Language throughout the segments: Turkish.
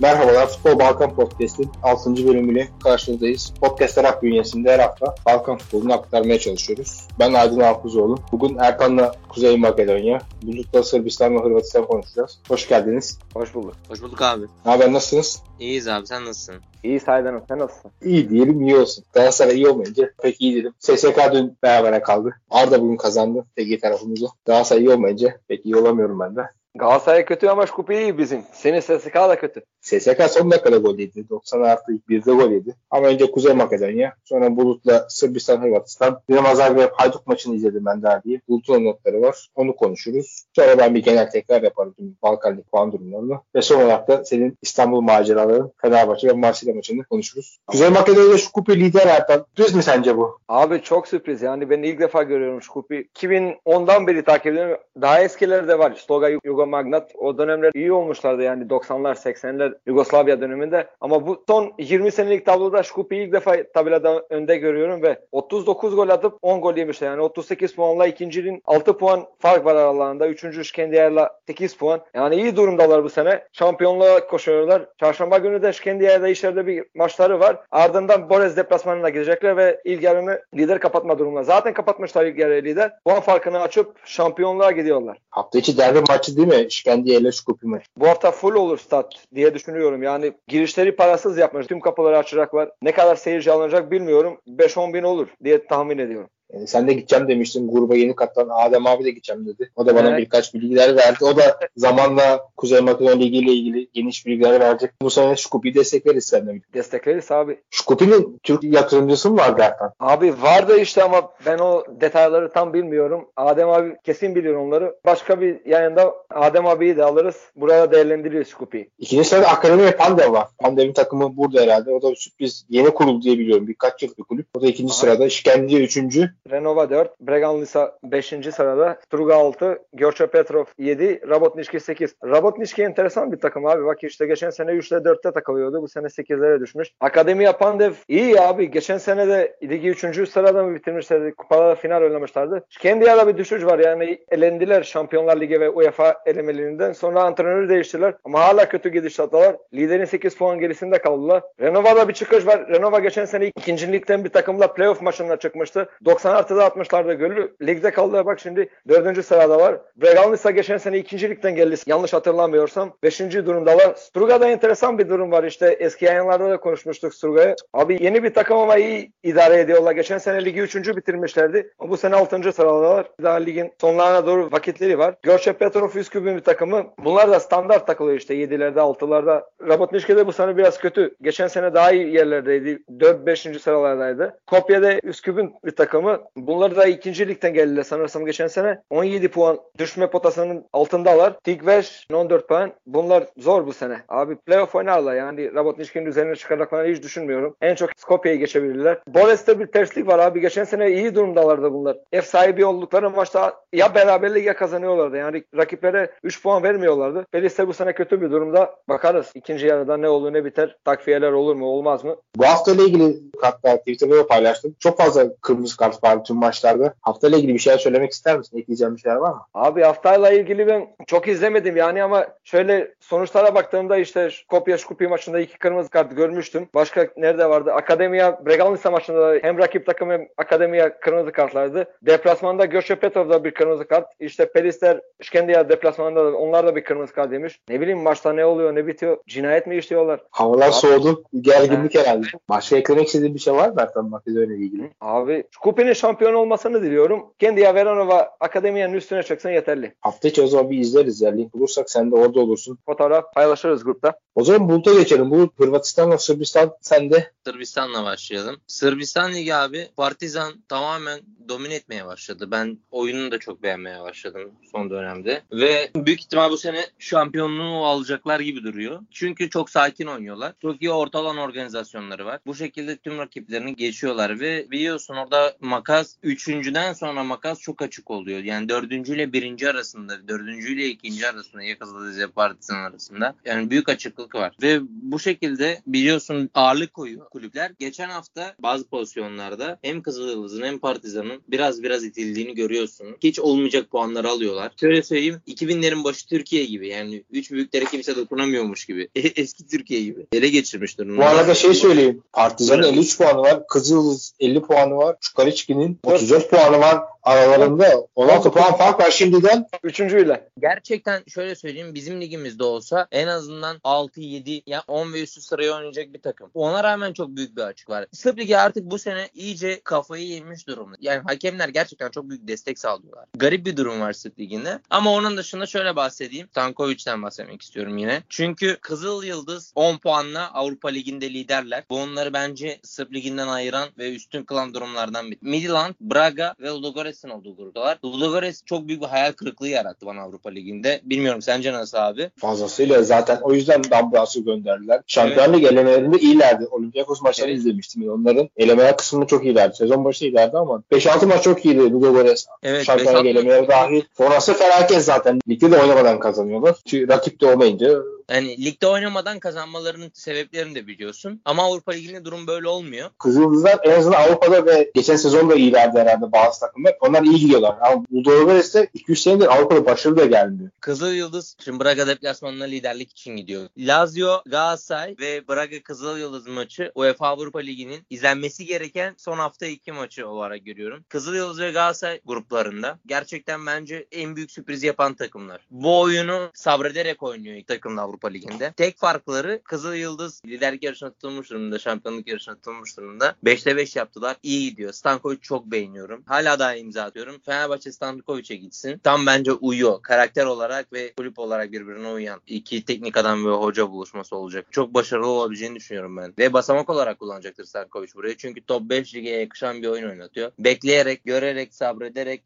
Merhabalar, Futbol Balkan Podcast'in 6. bölümüyle karşınızdayız. Podcast Arak bünyesinde her hafta Balkan futbolunu aktarmaya çalışıyoruz. Ben Aydın Alkuzoğlu. Bugün Erkan'la Kuzey Makedonya, Bulut'la Sırbistan ve Hırvatistan konuşacağız. Hoş geldiniz. Hoş bulduk. Hoş bulduk abi. Ne haber, nasılsınız? İyiyiz abi sen nasılsın? İyi Saydan'ım sen nasılsın? İyi diyelim, iyi olsun. Galatasaray iyi olmayınca pek iyi dedim. SSK dün berabere kaldı. Arda bugün kazandı Ege tarafımızı. Galatasaray iyi olmayınca pek iyi olamıyorum ben de. Galatasaray kötü ama Şkupi iyi bizim. Senin SSK da kötü. SSK son dakikada gol yedi. 90 artı 1'de gol yedi. Ama önce Kuzey Makedonya, sonra Bulut'la Sırbistan, Hırvatistan. Dinamo Zagreb Hayduk maçını izledim ben daha diye. Bulut'un notları var. Onu konuşuruz. Sonra ben bir genel tekrar yaparım tüm Balkan Lig puan durumlarını. Ve son olarak da senin İstanbul maceraların Fenerbahçe ve Marsilya maçını konuşuruz. Kuzey Makedonya şu kupi lider Ertan. Düz mü sence bu? Abi çok sürpriz yani ben ilk defa görüyorum Şkupi. 2010'dan beri takip ediyorum. Daha eskileri de var. Sloga Yugo Magnat. O dönemler iyi olmuşlardı yani 90'lar 80'ler Yugoslavya döneminde. Ama bu son 20 senelik tabloda Şkupi'yi ilk defa tabelada önde görüyorum ve 39 gol atıp 10 gol yemişler. Yani 38 puanla ikincinin 6 puan fark var aralarında. Üçüncü Şkendiyer'la 8 puan. Yani iyi durumdalar bu sene. Şampiyonluğa koşuyorlar. Çarşamba günü de Şkendiyer'de içeride bir maçları var. Ardından Borez deplasmanına gidecekler ve ilk yarını lider kapatma durumunda. Zaten kapatmışlar ilk yarı lider. Puan farkını açıp şampiyonluğa gidiyorlar. Hafta içi derbi maçı değil mi? İşkendiye ile şu kupi maçı. Bu hafta full olur stat diye düşünüyorum. Yani girişleri parasız yapmış. Tüm kapıları açacaklar. Ne kadar seyirci alınacak bilmiyorum. 5-10 bin olur diye tahmin ediyorum. Yani sen de gideceğim demiştin. Gruba yeni katılan Adem abi de gideceğim dedi. O da bana Evet. birkaç bilgiler verdi. O da zamanla Kuzey Makedonya Ligi ile ilgili geniş bilgiler verecek. Bu sene Şkupi'yi destekleriz seninle. Destekleriz abi. Şkupi'nin Türk yatırımcısı mı var Ertan? Abi vardı işte ama ben o detayları tam bilmiyorum. Adem abi kesin biliyor onları. Başka bir yayında Adem abiyi de alırız. Burada değerlendiririz Scoopy'yi. İkinci sırada Akademi ve Pandev var. Pandev'in takımı burada herhalde. O da bir sürpriz. Yeni kuruldu diye biliyorum. Birkaç yıllık bir kulüp. O da ikinci Aha. sırada. İşkendiye üçüncü. Renova 4, Breganlisa 5. sırada, Struga 6, Görçe Petrov 7, Rabotnişki 8. Rabotnişki enteresan bir takım abi. Bak işte geçen sene 3'te 4'te takılıyordu. Bu sene 8'lere düşmüş. Akademi Pandev iyi abi. Geçen sene de ligi 3. sırada mı bitirmişlerdi? Kupada final oynamışlardı. Kendiya'da bir düşüş var. Yani elendiler Şampiyonlar Ligi ve UEFA elemelerinden. Sonra antrenörü değiştirdiler. Ama hala kötü gidişattalar. Liderin 8 puan gerisinde kaldılar. Renova'da bir çıkış var. Renova geçen sene ikincilikten bir takımla playoff maçına çıkmıştı. 90 artıda atmışlardı golü. Ligde kaldılar bak şimdi 4. sırada var. Bregalnisa geçen sene ikincilikten geldi. Yanlış hatırlamıyorsam. 5. durumdalar. Struga'da enteresan bir durum var. İşte eski yayınlarda da konuşmuştuk Struga'yı. Abi yeni bir takım ama iyi idare ediyorlar. Geçen sene ligi 3. bitirmişlerdi. Ama bu sene 6. sıradalar. Daha ligin sonlarına doğru vakitleri var. Görçe Petrov Üsküp'ün bir takımı. Bunlar da standart takılıyor işte 7'lerde 6'larda. Rabotnişki de bu sene biraz kötü. Geçen sene daha iyi yerlerdeydi. 4-5. sıralardaydı. Kopya'da Üsküp'ün bir takımı. Bunlar da ikinci ligden geldiler sanırsam geçen sene. 17 puan düşme potasının altındalar. Tigveş 14 puan. Bunlar zor bu sene. Abi playoff oynarlar yani Rabotnişki'nin üzerine çıkaracaklarını hiç düşünmüyorum. En çok Skopje'yi geçebilirler. Bores'te bir terslik var abi. Geçen sene iyi durumdalardı bunlar. Ev sahibi oldukları maçta ya beraberlik ya kazanıyorlardı. Yani rakiplere 3 puan vermiyorlardı. Belis'te bu sene kötü bir durumda. Bakarız ikinci yarıda ne olur ne biter. Takviyeler olur mu olmaz mı? Bu hafta ile ilgili hatta Twitter'da da paylaştım. Çok fazla kırmızı kart var tüm maçlarda. Hafta ile ilgili bir şeyler söylemek ister misin? Ekleyeceğim bir şeyler var mı? Abi haftayla ilgili ben çok izlemedim yani ama şöyle sonuçlara baktığımda işte Kopya Şkupi maçında iki kırmızı kart görmüştüm. Başka nerede vardı? Akademiya Bregalnisa maçında da hem rakip takım hem Akademiya kırmızı kartlardı. Deplasmanda Göçe Petrov'da bir kırmızı kart. İşte Pelisler İşkendiya deplasmanında da onlar da bir kırmızı kart yemiş. Ne bileyim maçta ne oluyor ne bitiyor? Cinayet mi işliyorlar? Havalar Abi- soğudu. Gerginlik herhalde. Başka eklemek istediğin bir şey var mı Ertan Makedonya ile ilgili? Abi Şkupi'nin şampiyon olmasını diliyorum. Kendiya Veronova Akademiya'nın üstüne çıksın yeterli. Hafta içi o zaman bir izleriz ya. Link bulursak sen de orada olursun. Fotoğraf paylaşırız grupta. O zaman Bulut'a geçelim. Bu Hırvatistan'la Sırbistan sende. Sırbistan'la başlayalım. Sırbistan Ligi abi Partizan tamamen domine etmeye başladı. Ben oyununu da çok beğenmeye başladım son dönemde. Ve büyük ihtimal bu sene şampiyonluğu alacaklar gibi duruyor. Çünkü çok sakin oynuyorlar. Çok iyi orta alan organizasyonları var. Bu şekilde tüm rakiplerini geçiyorlar ve biliyorsun orada makas üçüncüden sonra makas çok açık oluyor. Yani dördüncü ile birinci arasında, dördüncü ile ikinci arasında Yakazadeze Partizan arasında. Yani büyük açık farklılık var. Ve bu şekilde biliyorsun ağırlık koyuyor kulüpler. Geçen hafta bazı pozisyonlarda hem Kızılyıldız'ın hem Partizan'ın biraz biraz itildiğini görüyorsun. Hiç olmayacak puanları alıyorlar. Şöyle söyleyeyim 2000'lerin başı Türkiye gibi yani 3 büyüklere kimse dokunamıyormuş gibi. Eski Türkiye gibi. Ele geçirmiş durumda. Bu arada şey söyleyeyim. Partizan'ın 53 puanı var. Kızıldız 50 puanı var. Çukariçki'nin 34 puanı var. Aralarında 16 puan fark var şimdiden. Üçüncüyle. Gerçekten şöyle söyleyeyim bizim ligimizde olsa en azından 6-7 ya 10 ve üstü sıraya oynayacak bir takım. Ona rağmen çok büyük bir açık var. Sırp Ligi artık bu sene iyice kafayı yemiş durumda. Yani hakemler gerçekten çok büyük destek sağlıyorlar. Garip bir durum var Sırp Ligi'nde. Ama onun dışında şöyle bahsedeyim. Stankovic'den bahsetmek istiyorum yine. Çünkü Kızıl Yıldız 10 puanla Avrupa Ligi'nde liderler. Bu onları bence Sırp Ligi'nden ayıran ve üstün kılan durumlardan biri. Midland, Braga ve Ludogorets'in olduğu gruptalar. Ludogorets çok büyük bir hayal kırıklığı yarattı bana Avrupa Ligi'nde. Bilmiyorum sence nasıl abi? Fazlasıyla zaten o yüzden Dambras'ı gönderdiler. Şampiyonluk evet. elemelerinde iyilerdi. Olympiakos maçlarını evet. izlemiştim. Onların elemeler kısmında çok iyilerdi. Sezon başı iyilerdi ama 5-6 maç çok iyiydi Ludogorets. Evet, Şampiyonluk elemeleri dahil. Sonrası felaket zaten. Ligde de oynamadan kazanıyorlar. Çünkü rakip de olmayınca yani ligde oynamadan kazanmalarının sebeplerini de biliyorsun. Ama Avrupa Ligi'nde durum böyle olmuyor. Kızıldızlar en azından Avrupa'da ve geçen sezon da iyilerdi herhalde bazı takımlar. Onlar iyi gidiyorlar. Ama bu doğru ise 200 senedir Avrupa'da başarılı da gelmiyor. Kızıl Yıldız şimdi Braga deplasmanına liderlik için gidiyor. Lazio, Galatasaray ve Braga Kızıl Yıldız maçı UEFA Avrupa Ligi'nin izlenmesi gereken son hafta iki maçı olarak görüyorum. Kızıl Yıldız ve Galatasaray gruplarında gerçekten bence en büyük sürpriz yapan takımlar. Bu oyunu sabrederek oynuyor takımlar Avrupa Ligi'nde. Tek farkları Kızıl Yıldız liderlik yarışına tutulmuş durumda, şampiyonluk yarışına tutulmuş durumda. 5'te 5 yaptılar. İyi gidiyor. Stankovic çok beğeniyorum. Hala daha imza atıyorum. Fenerbahçe Stankovic'e gitsin. Tam bence uyuyor. Karakter olarak ve kulüp olarak birbirine uyan iki teknik adam ve hoca buluşması olacak. Çok başarılı olabileceğini düşünüyorum ben. Ve basamak olarak kullanacaktır Stankovic burayı. Çünkü top 5 lige yakışan bir oyun oynatıyor. Bekleyerek, görerek, sabrederek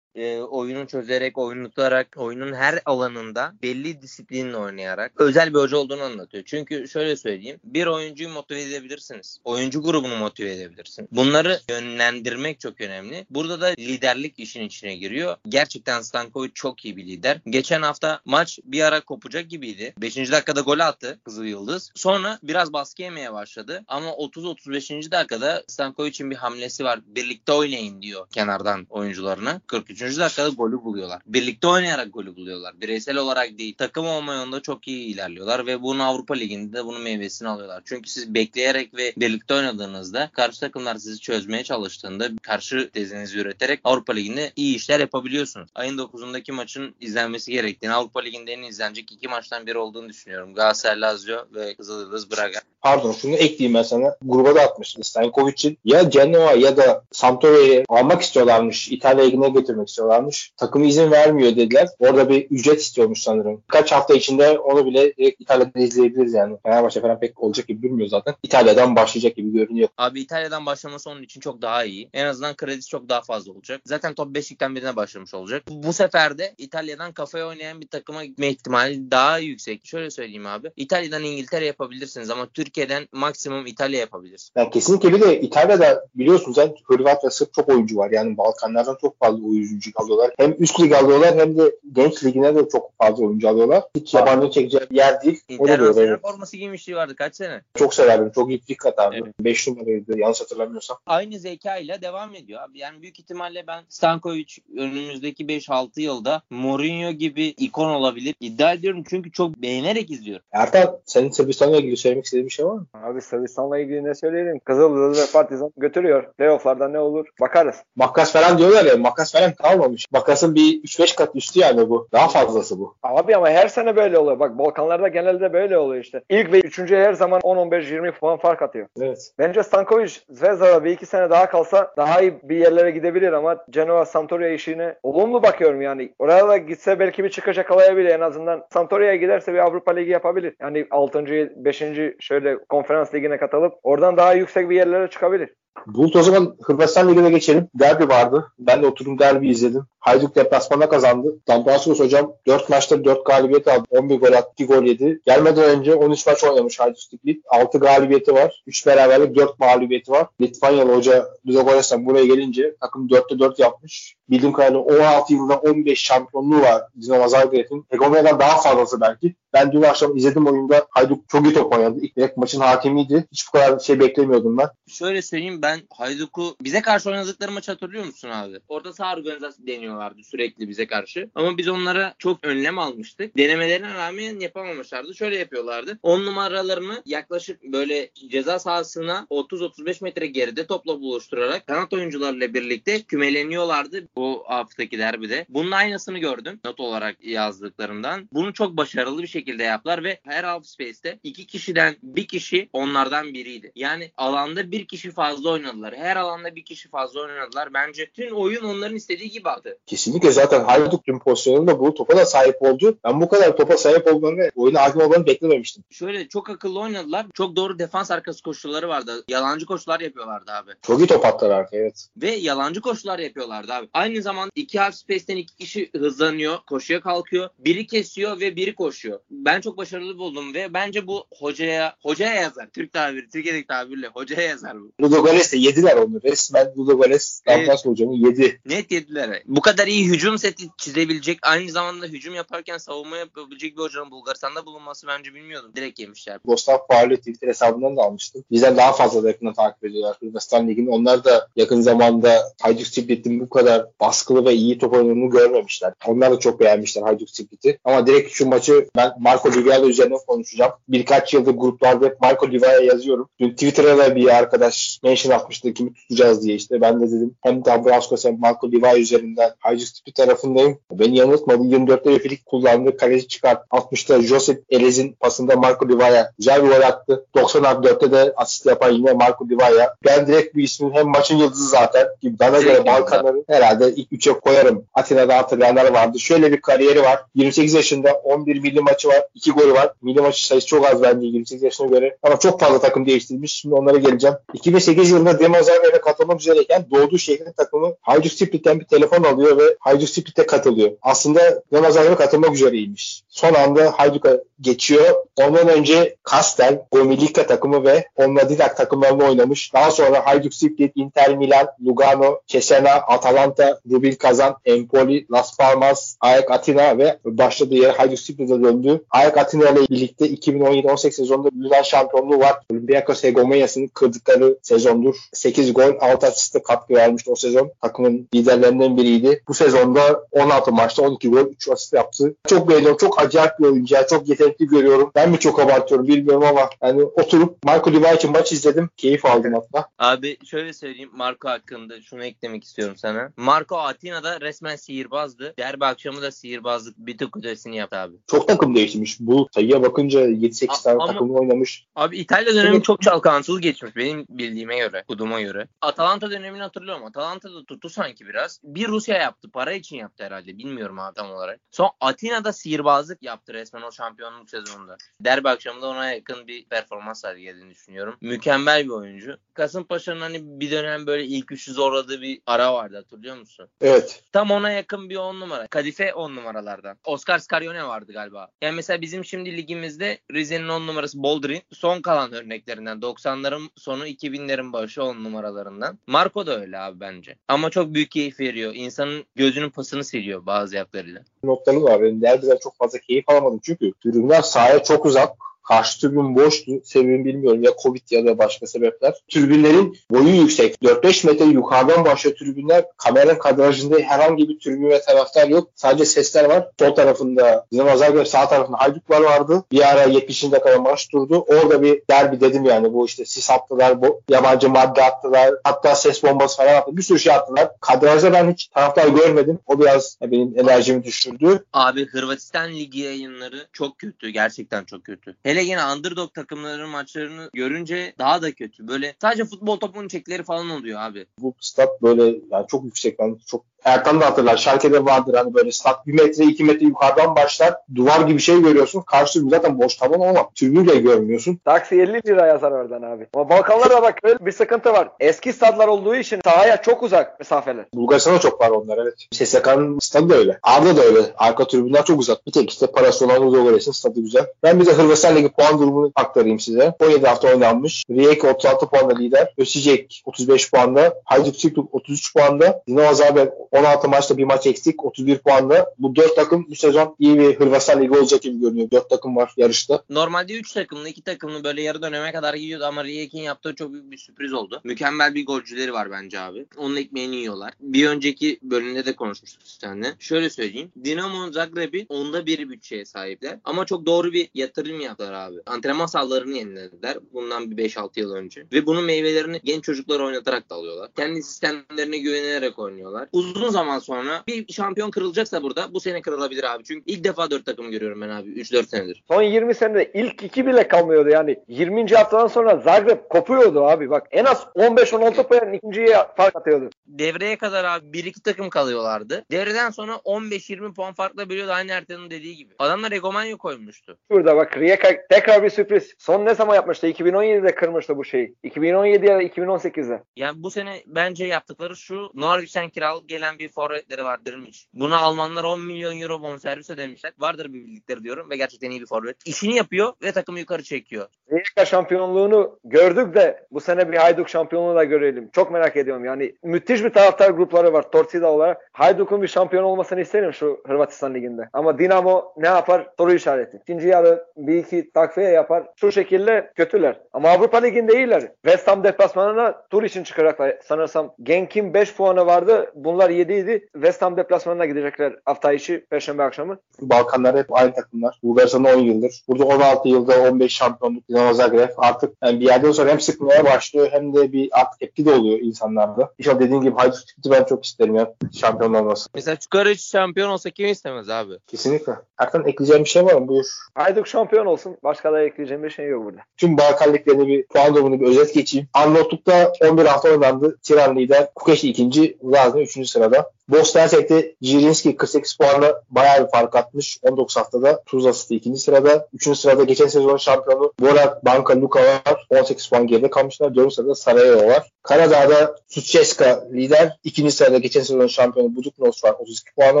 e, oyunu çözerek, oyunu tutarak, oyunun her alanında belli disiplinle oynayarak özel bir hoca olduğunu anlatıyor. Çünkü şöyle söyleyeyim. Bir oyuncuyu motive edebilirsiniz. Oyuncu grubunu motive edebilirsin. Bunları yönlendirmek çok önemli. Burada da liderlik işin içine giriyor. Gerçekten Stankovic çok iyi bir lider. Geçen hafta maç bir ara kopacak gibiydi. 5. dakikada gol attı Kızıl Yıldız. Sonra biraz baskı yemeye başladı. Ama 30-35. dakikada Stankovic'in bir hamlesi var. Birlikte oynayın diyor kenardan oyuncularına. 43 3. dakikada golü buluyorlar. Birlikte oynayarak golü buluyorlar. Bireysel olarak değil. Takım olma yolunda çok iyi ilerliyorlar ve bunu Avrupa Ligi'nde de bunun meyvesini alıyorlar. Çünkü siz bekleyerek ve birlikte oynadığınızda karşı takımlar sizi çözmeye çalıştığında karşı tezinizi üreterek Avrupa Ligi'nde iyi işler yapabiliyorsunuz. Ayın 9'undaki maçın izlenmesi gerektiğini Avrupa Ligi'nde en izlenecek iki maçtan biri olduğunu düşünüyorum. Galatasaray Lazio ve Kızıldız Braga. Pardon şunu ekleyeyim ben sana. Gruba da atmıştım. Stankovic'in ya Genoa ya da Sampdoria'yı almak istiyorlarmış. İtalya Ligi'ne getirmek istiyorlarmış. Takımı izin vermiyor dediler. Orada bir ücret istiyormuş sanırım. Kaç hafta içinde onu bile direkt İtalya'da izleyebiliriz yani. Fenerbahçe falan pek olacak gibi durmuyor zaten. İtalya'dan başlayacak gibi görünüyor. Abi İtalya'dan başlaması onun için çok daha iyi. En azından kredisi çok daha fazla olacak. Zaten top 5'likten birine başlamış olacak. Bu sefer de İtalya'dan kafaya oynayan bir takıma gitme ihtimali daha yüksek. Şöyle söyleyeyim abi. İtalya'dan İngiltere yapabilirsiniz ama Türkiye'den maksimum İtalya yapabilirsiniz. Yani kesinlikle bir de İtalya'da biliyorsunuz yani Hırvat ve Sırp çok oyuncu var. Yani Balkanlardan çok fazla oyuncu oyuncu alıyorlar. Hem üst lig alıyorlar hem de genç ligine de çok fazla oyuncu alıyorlar. Hiç yabancı çekeceği yer değil. İnternasyonel forması giymişliği vardı kaç sene? Çok severdim. Çok iyi dik atardı. 5 evet. numaraydı yanlış hatırlamıyorsam. Aynı zekayla devam ediyor abi. Yani büyük ihtimalle ben Stankovic önümüzdeki 5-6 yılda Mourinho gibi ikon olabilir. İddia ediyorum çünkü çok beğenerek izliyorum. Ertan senin Sırbistan'la ilgili söylemek istediğin bir şey var mı? Abi Sırbistan'la ilgili ne söyleyelim? Kızıldız ve Partizan götürüyor. Playoff'larda ne olur? Bakarız. Makas falan diyorlar ya. Makas falan kalmamış. Makasın bir 3-5 kat üstü yani bu. Daha fazlası bu. Abi ama her sene böyle oluyor. Bak Balkanlarda genelde böyle oluyor işte. İlk ve üçüncü her zaman 10-15-20 puan fark atıyor. Evet. Bence Stankovic Zvezda'da bir iki sene daha kalsa daha iyi bir yerlere gidebilir ama Genoa Sampdoria işine olumlu bakıyorum yani. Oraya da gitse belki bir çıkış yakalayabilir en azından. Sampdoria'ya giderse bir Avrupa Ligi yapabilir. Yani 6. 5. şöyle konferans ligine katılıp oradan daha yüksek bir yerlere çıkabilir. Bulut o zaman Hırvatistan Ligi'ne geçelim. Derbi vardı. Ben de oturdum derbi izledim. Hayduk deplasmanda kazandı. Dambraskus hocam 4 maçta 4 galibiyet aldı. 11 gol attı, 2 gol yedi. Gelmeden önce 13 maç oynamış Hayduk Stiklit. 6 galibiyeti var. 3 beraberlik 4 mağlubiyeti var. Litvanyalı hoca Ludogorets'ten buraya gelince takım 4'te 4 yapmış. Bildiğim kadarıyla 16 yılda 15 şampiyonluğu var Dinamo Zagreb'in. Hegemonya'dan daha fazlası belki. Ben dün akşam izledim oyunda Hayduk çok iyi top oynadı. İlk direkt maçın hakimiydi. Hiç bu kadar şey beklemiyordum ben. Şöyle söyleyeyim ben Hayduk'u bize karşı oynadıkları maçı hatırlıyor musun abi? Orada sağ organizasyon deniyorlardı sürekli bize karşı. Ama biz onlara çok önlem almıştık. Denemelerine rağmen yapamamışlardı. Şöyle yapıyorlardı. 10 numaralarını yaklaşık böyle ceza sahasına 30-35 metre geride topla buluşturarak kanat oyuncularla birlikte kümeleniyorlardı bu haftaki derbide. Bunun aynısını gördüm not olarak yazdıklarımdan. Bunu çok başarılı bir şekilde yaptılar ve her half space'te iki kişiden bir kişi onlardan biriydi. Yani alanda bir kişi fazla oynadılar. Her alanda bir kişi fazla oynadılar. Bence tüm oyun onların istediği gibi aktı. Kesinlikle zaten Hayduk tüm pozisyonunda bu topa da sahip oldu. Ben bu kadar topa sahip olduğunu ve oyuna hakim olmalarını beklememiştim. Şöyle çok akıllı oynadılar. Çok doğru defans arkası koşulları vardı. Yalancı koşular yapıyorlardı abi. Çok iyi top attılar arkaya evet. Ve yalancı koşular yapıyorlardı abi. Aynı zamanda iki half space'ten iki kişi hızlanıyor. Koşuya kalkıyor. Biri kesiyor ve biri koşuyor. Ben çok başarılı buldum ve bence bu hocaya hocaya yazar. Türk tabiri, Türkiye'deki tabirle hocaya yazar bu. Ludo Goles de yediler onu. Resmen Ludo Goles Evet. Lampras hocamı yedi. Net yediler. Bu kadar iyi hücum seti çizebilecek, aynı zamanda hücum yaparken savunma yapabilecek bir hocanın Bulgaristan'da bulunması bence bilmiyordum. Direkt yemişler. Gustav Pauli Twitter hesabından da almıştım. Bizden daha fazla da yakından takip ediyorlar Hırvatistan Ligi'ni. Onlar da yakın zamanda Hajduk Split'in bu kadar baskılı ve iyi top oynadığını görmemişler. Onlar da çok beğenmişler Hajduk Split'i. Ama direkt şu maçı ben Marco Livaia üzerine konuşacağım. Birkaç yıldır gruplarda hep Marco Livaia yazıyorum. Dün Twitter'a da bir arkadaş mention atmıştı kimi tutacağız diye işte. Ben de dedim hem Dambraskos hem Marco Livaia üzerinden Hajduk Split tarafındayım. Beni yanıltmadı. 24'te Refilik kullandı. Kaleci çıkart. 60'ta Josep Elez'in pasında Marco Livaia güzel bir gol attı. 94'te de asist yapan yine Marco Livaia. Ben direkt bu ismin hem maçın yıldızı zaten. Bana göre yıldızı. Balkanları herhalde ilk üçe koyarım. Atina'da hatırlayanlar vardı. Şöyle bir kariyeri var. 28 yaşında 11 milli maçı var. 2 golü var. Milli maçı sayısı çok az bence 28 yaşına göre. Ama çok fazla takım değiştirmiş. Şimdi onlara geleceğim. 2008 yılında Zagreb'e katılmak üzereyken doğduğu şehrin takımı Hajduk Split'ten bir telefon alıyor ve Hajduk Split'e katılıyor. Aslında Zagreb'e katılmak üzereymiş. Son anda Hajduk'a geçiyor. Ondan önce Kastel, Gomilika takımı ve Onla Didak takımlarında oynamış. Daha sonra Hajduk Split, Inter Milan, Lugano, Cesena, Atalanta, Rubil Kazan, Empoli, Las Palmas, AEK Atina ve başladığı yere Hajduk Split'e döndü. AEK Atina ile birlikte 2017-18 sezonunda Yunan şampiyonluğu var. Olympiakos hegemonyasını kırdıkları sezondur. 8 gol, 6 asiste katkı vermişti o sezon. Takımın liderlerinden biriydi. Bu sezonda 16 maçta 12 gol, 3 asist yaptı. Çok beğeniyorum. Çok acayip bir oyuncu. Çok yetenekli görüyorum. Ben mi çok abartıyorum bilmiyorum ama yani oturup Marco için maç izledim. Keyif aldım hatta. Abi şöyle söyleyeyim Marco hakkında şunu eklemek istiyorum sana. Marco Atina'da resmen sihirbazdı. Derbi akşamı da sihirbazlık bir tık ötesini yaptı abi. Çok takım değiştirmiş. Bu sayıya bakınca 7-8 A- tane takımla oynamış. Abi İtalya dönemi çok çalkantılı geçmiş benim bildiğime göre, okuduğuma göre. Atalanta dönemini hatırlıyorum. Atalanta'da tuttu sanki biraz. Bir Rusya yaptı. Para için yaptı herhalde. Bilmiyorum abi tam olarak. Son Atina'da sihirbazlık yaptı resmen o şampiyonluk sezonunda. Derbi akşamında ona yakın bir performans sergilediğini düşünüyorum. Mükemmel bir oyuncu. Kasımpaşa'nın hani bir dönem böyle ilk üçü zorladığı bir ara vardı hatırlıyor musun? Evet. Tam ona yakın bir on numara. Kadife on numaralardan. Oscar Scarione vardı galiba. Yani mesela bizim şimdi ligimizde Rize'nin on numarası Boldrin. Son kalan örneklerinden. 90'ların sonu 2000'lerin başı on numaralarından. Marco da öyle abi bence. Ama çok büyük keyif veriyor. İnsanın gözünün pasını siliyor bazı yaplarıyla. noktaları var. Benim derbiden çok fazla keyif alamadım çünkü tribünler sahaya çok uzak. Karşı tribün boştu. Sebebini bilmiyorum. Ya Covid ya da başka sebepler. Tribünlerin boyu yüksek. 4-5 metre yukarıdan başlıyor tribünler. Kameranın kadrajında herhangi bir tribün ve taraftar yok. Sadece sesler var. Sol tarafında Dinamo Zagreb sağ tarafında Hayduklar vardı. Bir ara 70. dakikada maç durdu. Orada bir derbi dedim yani. Bu işte sis attılar. Bu yabancı madde attılar. Hatta ses bombası falan attı. Bir sürü şey attılar. Kadrajda ben hiç taraftar görmedim. O biraz benim enerjimi düşürdü. Abi Hırvatistan Ligi yayınları çok kötü. Gerçekten çok kötü. Hele yine underdog takımların maçlarını görünce daha da kötü. Böyle sadece futbol topunun çekleri falan oluyor abi. bu stat böyle yani çok yüksek. Ben çok Ertan da hatırlar. Schalke'de vardır hani böyle stat 1 metre 2 metre yukarıdan başlar. Duvar gibi şey görüyorsun. Karşı tribün zaten boş taban ama tribünü de görmüyorsun. Taksi 50 lira yazar oradan abi. Ama Balkanlarda bak öyle bir sıkıntı var. Eski stadlar olduğu için sahaya çok uzak mesafeler. Bulgaristan'da çok var onlar evet. SSK'nın stadı da öyle. Arda da öyle. Arka tribünler çok uzak. Bir tek işte parası olan Ludogorets'in stadı güzel. Ben bir de Hırvatistan Ligi puan durumunu aktarayım size. 17 hafta oynanmış. Rijeka 36 puanla lider. Osijek 35 puanda. Hajduk Split 33 puanda. Dinamo Zagreb 16 maçta bir maç eksik 31 puanla. Bu 4 takım bu sezon iyi bir Hırvatistan Ligi olacak gibi görünüyor. 4 takım var yarışta. Normalde 3 takımlı 2 takımlı böyle yarı döneme kadar gidiyordu ama Rijek'in yaptığı çok büyük bir sürpriz oldu. Mükemmel bir golcüleri var bence abi. Onun ekmeğini yiyorlar. Bir önceki bölümde de konuşmuştuk seninle. Şöyle söyleyeyim. Dinamo Zagreb'i onda bir bütçeye sahipler. Ama çok doğru bir yatırım yaptılar abi. Antrenman sahalarını yenilediler. Bundan bir 5-6 yıl önce. Ve bunun meyvelerini genç çocuklar oynatarak da alıyorlar. Kendi sistemlerine güvenerek oynuyorlar. Uzun zaman sonra bir şampiyon kırılacaksa burada bu sene kırılabilir abi. Çünkü ilk defa 4 takım görüyorum ben abi. 3-4 senedir. Son 20 senede ilk iki bile kalmıyordu yani. 20. haftadan sonra Zagreb kopuyordu abi. Bak en az 15-16 puan ikinciye fark atıyordu. Devreye kadar abi 1-2 takım kalıyorlardı. Devreden sonra 15-20 puan farkla bölüyordu aynı Ertan'ın dediği gibi. Adamlar Egomanyo koymuştu. Şurada bak Rijeka tekrar bir sürpriz. Son ne zaman yapmıştı? 2017'de kırmıştı bu şeyi. 2017 ya da 2018'de. Yani bu sene bence yaptıkları şu Norwich'ten kiralık gelen bir forvetleri vardırmış. Buna Almanlar 10 milyon euro bonservis ödemişler. Vardır bir bildikleri diyorum ve gerçekten iyi bir forvet. İşini yapıyor ve takımı yukarı çekiyor. Rijeka şampiyonluğunu gördük de bu sene bir Hayduk şampiyonluğu da görelim. Çok merak ediyorum. Yani müthiş bir taraftar grupları var Torcida olarak. Hayduk'un bir şampiyon olmasını isterim şu Hırvatistan Ligi'nde. Ama Dinamo ne yapar? Soru işareti. İkinci yarı bir iki takviye yapar. Şu şekilde kötüler. Ama Avrupa Ligi'nde iyiler. West Ham deplasmanına tur için çıkacaklar. Sanırsam Genk'in 5 puanı vardı. Bunlar 7 idi. West Ham deplasmanına gidecekler hafta içi Perşembe akşamı. Balkanlar hep aynı takımlar. Bulgaristan 10 yıldır. Burada 16 yılda 15 şampiyonluk Dinamo Zagreb. Artık yani bir yerden sonra hem sıkmaya başlıyor hem de bir artık tepki de oluyor insanlarda. İnşallah dediğin gibi Hayduk çıktı ben çok isterim ya şampiyon olması. Mesela Çukaric şampiyon olsa kim istemez abi? Kesinlikle. Erkan ekleyeceğim bir şey var mı? Buyur. Hayduk şampiyon olsun. Başka da ekleyeceğim bir şey yok burada. Tüm Balkan bir puan durumunu bir özet geçeyim. Arnavutluk'ta 11 hafta oynandı. Tiran lider. Kukeşli ikinci. Lazlı 3. sırada. Bosna Hersek'te Jirinski 48 puanla bayağı bir fark atmış. 19 haftada Tuzla City ikinci sırada. Üçüncü sırada geçen sezon şampiyonu Borak Banka Luka var. 18 puan geride kalmışlar. Dördüncü sırada Sarajevo var. Karadağ'da Suceska lider. İkinci sırada geçen sezon şampiyonu Buduknos var. 32 puanı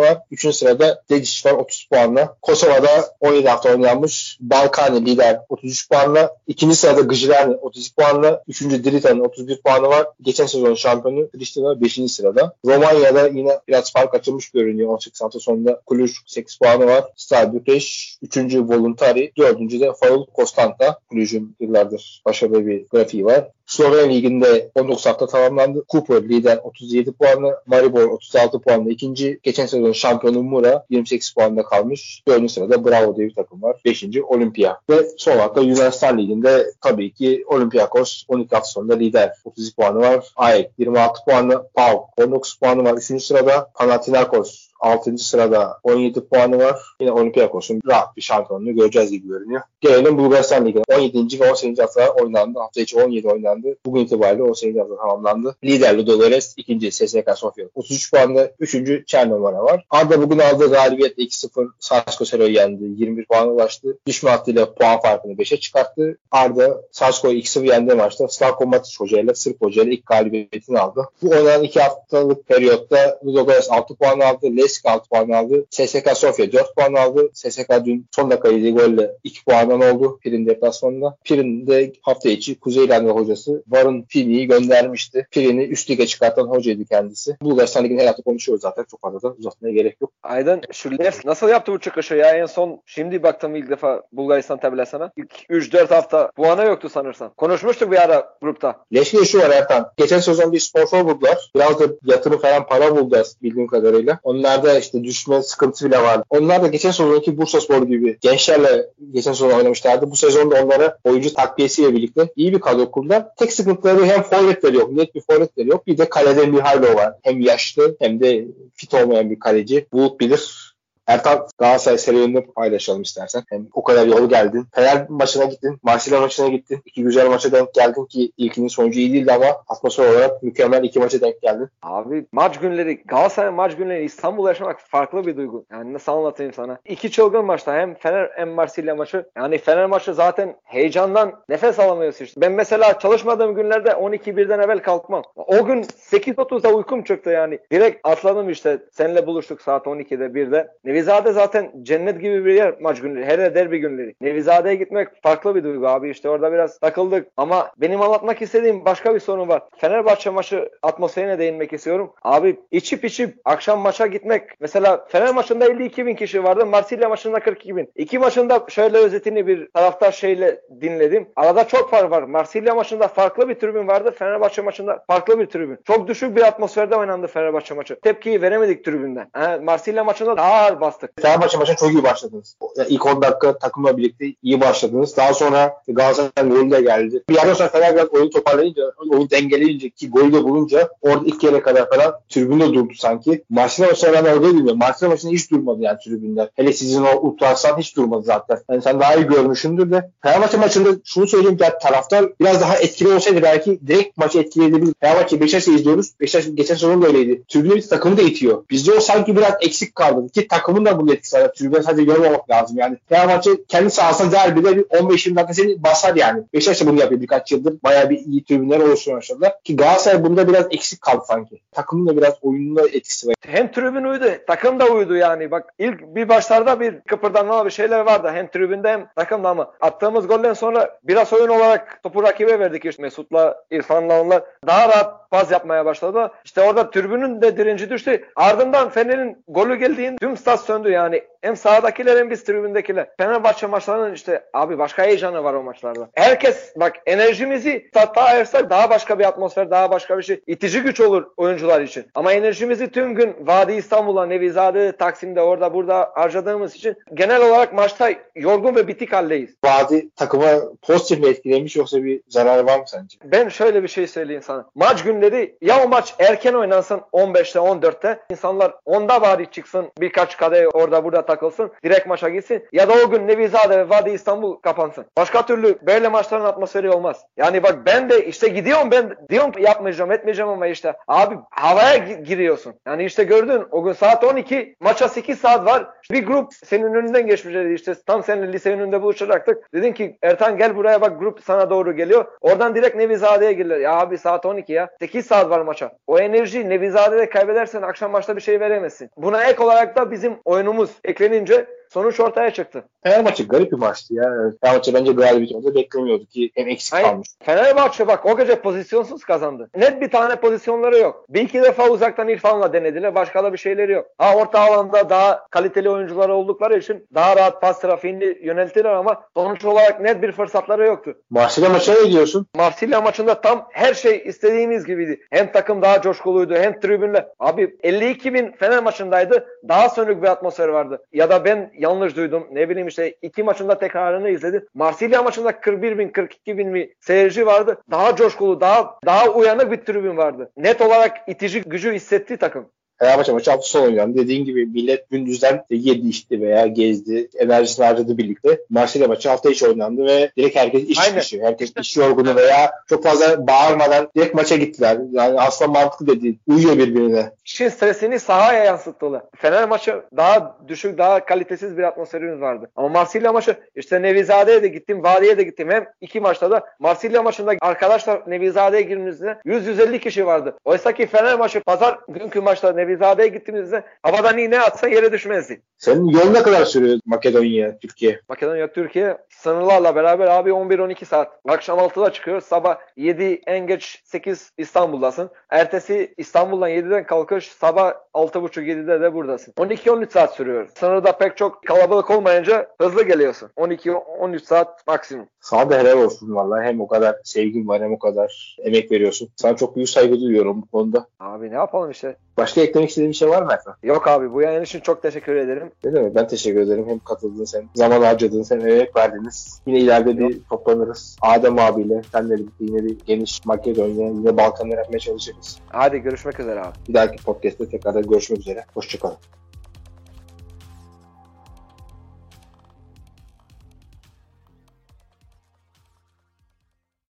var. Üçüncü sırada Dediş var 30 puanla. Kosova'da 17 hafta oynanmış. Balkani lider 33 puanla. İkinci sırada Gıcırani 32 puanla. Üçüncü Diritan'ın 31 puanı var. Geçen sezon şampiyonu Pristina 5. sırada. Romanya'da yine biraz fark açılmış görünüyor. 18 hafta sonunda Cluj 8 puanı var. Stade Bükreş 3. Voluntari. 4. de Farul Konstanta. Cluj'un yıllardır başarılı bir grafiği var. Slovenya Ligi'nde 19 hafta tamamlandı. Cooper lider 37 puanlı. Maribor 36 puanla ikinci. Geçen sezon şampiyonu Mura 28 puanla kalmış. Dördüncü sırada Bravo diye bir takım var. Beşinci Olimpia. Ve son hafta Yunanistan Ligi'nde tabii ki Olympiakos 12 hafta sonunda lider. 32 puanı var. AEK 26 puanlı. PAOK 19 puanı var. Üçüncü sırada Panathinaikos 6. sırada 17 puanı var. Yine Olympiakos'un rahat bir şampiyonluğu göreceğiz gibi görünüyor. Gelelim Bulgaristan Ligi'ne. 17. ve 18. hafta oynandı. Hafta içi 17 oynandı. Bugün itibariyle 18. hafta tamamlandı. Lider Ludogorets, ikinci SSK Sofya 33 puanlı. Üçüncü Çernomara var. Arda bugün aldığı galibiyetle 2-0 Sarsko Sero'yu yendi. 21 puana ulaştı. Düşme hattıyla puan farkını 5'e çıkarttı. Arda Sarsko'yu 2-0 yendiği maçta Slavko Matic Hoca ile Sırp Hoca ile ilk galibiyetini aldı. Bu oynanan 2 haftalık periyotta Ludogorets 6 puan aldı. Lesk 6 puan aldı. SSK Sofya 4 puan aldı. SSK dün son dakika yediği golle 2 puandan oldu Pirin deplasmanında. Pirin de hafta içi Kuzey İrlanda hocası Varın Pini'yi göndermişti. Pirin'i üst lige çıkartan hocaydı kendisi. Bulgaristan Ligi'ni her hafta konuşuyoruz zaten. Çok fazla da uzatmaya gerek yok. Aydın şu Levski nasıl yaptı bu çıkışı ya? En son şimdi baktım ilk defa Bulgaristan tabelasına. İlk 3-4 hafta puanı yoktu sanırsam. Konuşmuştuk bir ara grupta. Leşki'de şu var Ertan. Geçen sezon bir sponsor buldular. Biraz da yatırım falan para buldular bildiğim kadarıyla. Onlarda işte düşme sıkıntısı bile vardı. Onlar da geçen sezonki Bursa Spor gibi gençlerle geçen sezon oynamışlardı. Bu sezonda onlara oyuncu takviyesiyle birlikte iyi bir kadro kurdular. Tek sıkıntıları hem forvetleri yok. Net bir forvetleri yok. Bir de kalede Mihailo var. Hem yaşlı hem de fit olmayan bir kaleci. Bulut bilir. Ertan Galatasaray serüvenini paylaşalım istersen. Hem o kadar yolu geldin. Fener maçına gittin. Marsilya maçına gittin. İki güzel maça denk geldin ki ilkinin sonucu iyi değildi ama atmosfer olarak mükemmel iki maça denk geldin. Abi maç günleri Galatasaray maç günleri İstanbul'da yaşamak farklı bir duygu. Yani nasıl anlatayım sana? İki çılgın maçta hem Fener hem Marsilya maçı. Yani Fener maçı zaten heyecandan nefes alamıyorsun işte. Ben mesela çalışmadığım günlerde 12 birden evvel kalkmam. O gün 8.30'da uykum çıktı yani. Direkt atladım işte. Seninle buluştuk saat 12'de 1'de. Ne Nevizade zaten cennet gibi bir yer maç günleri. Hele derbi günleri. Nevizade'ye gitmek farklı bir duygu abi. İşte orada biraz takıldık. Ama benim anlatmak istediğim başka bir sorun var. Fenerbahçe maçı atmosferine değinmek istiyorum. Abi içip içip akşam maça gitmek. Mesela Fener maçında 52 bin kişi vardı. Marsilya maçında 42 bin. İki maçında şöyle özetini bir taraftar şeyle dinledim. Arada çok fark var. Marsilya maçında farklı bir tribün vardı. Fenerbahçe maçında farklı bir tribün. Çok düşük bir atmosferde oynandı Fenerbahçe maçı. Tepkiyi veremedik tribünden. Marsilya maçında daha ağır bastık. Fenerbahçe maçına çok iyi başladınız. Yani ilk 10 dakika takımla birlikte iyi başladınız. Daha sonra Galatasaray golü de geldi. Bir yerden sonra Fener biraz oyunu toparlayınca, oyunu dengeleyince ki golü de bulunca orada ilk yere kadar falan tribünde durdu sanki. Marsilya maçına ben oradaydım ya. Marsilya maçında hiç durmadı yani tribünde. Hele sizin o Ultrasan hiç durmadı zaten. Yani sen daha iyi görmüşsündür de. Fenerbahçe maçında şunu söyleyeyim ki taraftar biraz daha etkili olsaydı belki direkt maçı etkileyebilir. Fenerbahçe Beşiktaş'ı izliyoruz. Beşiktaş geçen sezon da öyleydi. Tribüne bir takımı da itiyor. Bizde o sanki biraz eksik kaldı. Ki takımın da bunun etkisi var. Tribüne sadece görmemek lazım yani. Fenerbahçe kendi sahasında derbide bir 15-20 dakika seni basar yani. Beşiktaş da bunu yapıyor birkaç yıldır. Bayağı bir iyi tribünler oluşturmaya başladılar. Ki Galatasaray bunda biraz eksik kaldı sanki. Takımın da biraz oyununda etkisi var. Hem tribün uydu, takım da uydu yani. Bak ilk bir başlarda bir kıpırdanma bir şeyler vardı. Hem tribünde hem takımda ama attığımız golden sonra biraz oyun olarak topu rakibe verdik işte Mesut'la, İrfan'la onlar daha rahat pas yapmaya başladı. İşte orada tribünün de direnci düştü. Ardından Fener'in golü geldiğinde tüm stat söndü yani. Hem sahadakiler hem biz tribündekiler. Fenerbahçe maçlarının işte abi başka heyecanı var o maçlarda. Herkes bak enerjimizi statta ayırsak daha başka bir atmosfer, daha başka bir şey. itici güç olur oyuncular için. Ama enerjimizi tüm gün Vadi İstanbul'a, Nevizade, Taksim'de orada burada harcadığımız için genel olarak maçta yorgun ve bitik haldeyiz. Vadi takıma pozitif mi etkilemiş yoksa bir zararı var mı sence? Ben şöyle bir şey söyleyeyim sana. Maç günleri ya o maç erken oynansın 15'te 14'te insanlar onda bari çıksın birkaç kadeh orada burada takılsın direkt maça gitsin ya da o gün Nevizade ve Vadi İstanbul kapansın. Başka türlü böyle maçların atmosferi olmaz. Yani bak ben de işte gidiyorum ben diyorum yapmayacağım etmeyeceğim ama işte abi havaya giriyorsun. Yani işte gördün o gün saat 12 maça 8 saat var. Bir grup senin önünden geçmişlerdi işte tam seninle lise önünde buluşacaktık. Dedin ki Ertan gel buraya bak grup sana doğru geliyor. Oradan direkt Nevizade'ye girdiler. Ya abi saat 12 ya. 8 saat var maça. O enerji Nevizade'de kaybedersen akşam maçta bir şey veremezsin. Buna ek olarak da bizim oyunumuz can. Sonuç ortaya çıktı. Fenerbahçe garip bir maçtı ya. Fenerbahçe bence galibiyet oldu. Beklemiyordu ki hem eksik Hayır, kalmış. Fenerbahçe bak o gece pozisyonsuz kazandı. Net bir tane pozisyonları yok. Bir iki defa uzaktan İrfan'la denediler. Başka da bir şeyleri yok. Ha orta alanda daha kaliteli oyuncular oldukları için daha rahat pas trafiğini yöneltiler ama sonuç olarak net bir fırsatları yoktu. Marsilya maçına ne diyorsun? Marsilya maçında tam her şey istediğimiz gibiydi. Hem takım daha coşkuluydu hem tribünle. Abi 52 bin Fener maçındaydı. Daha sönük bir atmosfer vardı. Ya da ben yanlış duydum. Ne bileyim işte iki maçında tekrarını izledim. Marsilya maçında 41 bin 42 bin bir seyirci vardı. Daha coşkulu daha daha uyanık bir tribün vardı. Net olarak itici gücü hissetti takım. Fenerbahçe maçı hafta sonu oynandı. Dediğin gibi millet gündüzden yedi içti veya gezdi. Enerjisini harcadı birlikte. Marsilya maçı hafta içi oynandı ve direkt herkes iş Aynen. dışı. Herkes iş yorgunu veya çok fazla bağırmadan direkt maça gittiler. Yani aslında mantıklı dedi. Uyuyor birbirine. İşin stresini sahaya yansıttılar. Fener maçı daha düşük, daha kalitesiz bir atmosferimiz vardı. Ama Marsilya maçı işte Nevizade'ye de gittim, Vadi'ye de gittim. Hem iki maçta da Marsilya maçında arkadaşlar Nevizade'ye girdiğimizde 100-150 kişi vardı. Oysa ki Fener maçı pazar günkü maçta Nevizade'ye gittiğimizde havadan iğne atsa yere düşmezdi. Senin yol ne kadar sürüyor Makedonya, Türkiye? Makedonya, Türkiye sınırlarla beraber abi 11-12 saat. Akşam 6'da çıkıyor. Sabah 7 en geç 8 İstanbul'dasın. Ertesi İstanbul'dan 7'den kalkış sabah 6.30-7'de de buradasın. 12-13 saat sürüyor. Sınırda pek çok kalabalık olmayınca hızlı geliyorsun. 12-13 saat maksimum. Sana da helal olsun vallahi. Hem o kadar sevgin var hem o kadar emek veriyorsun. Sana çok büyük saygı duyuyorum bu konuda. Abi ne yapalım işte. Başka eklemek istediğin bir şey var mı Ertan? Yok abi bu yayın için çok teşekkür ederim. Ne demek ben teşekkür ederim. Hem katıldın sen zaman harcadın sen emek verdiniz. Yine ileride bir toplanırız. Adem abiyle senle birlikte yine bir geniş Makedonya yine Balkanlar yapmaya çalışırız. Hadi görüşmek üzere abi. Bir dahaki podcast'te tekrar görüşmek üzere. Hoşçakalın.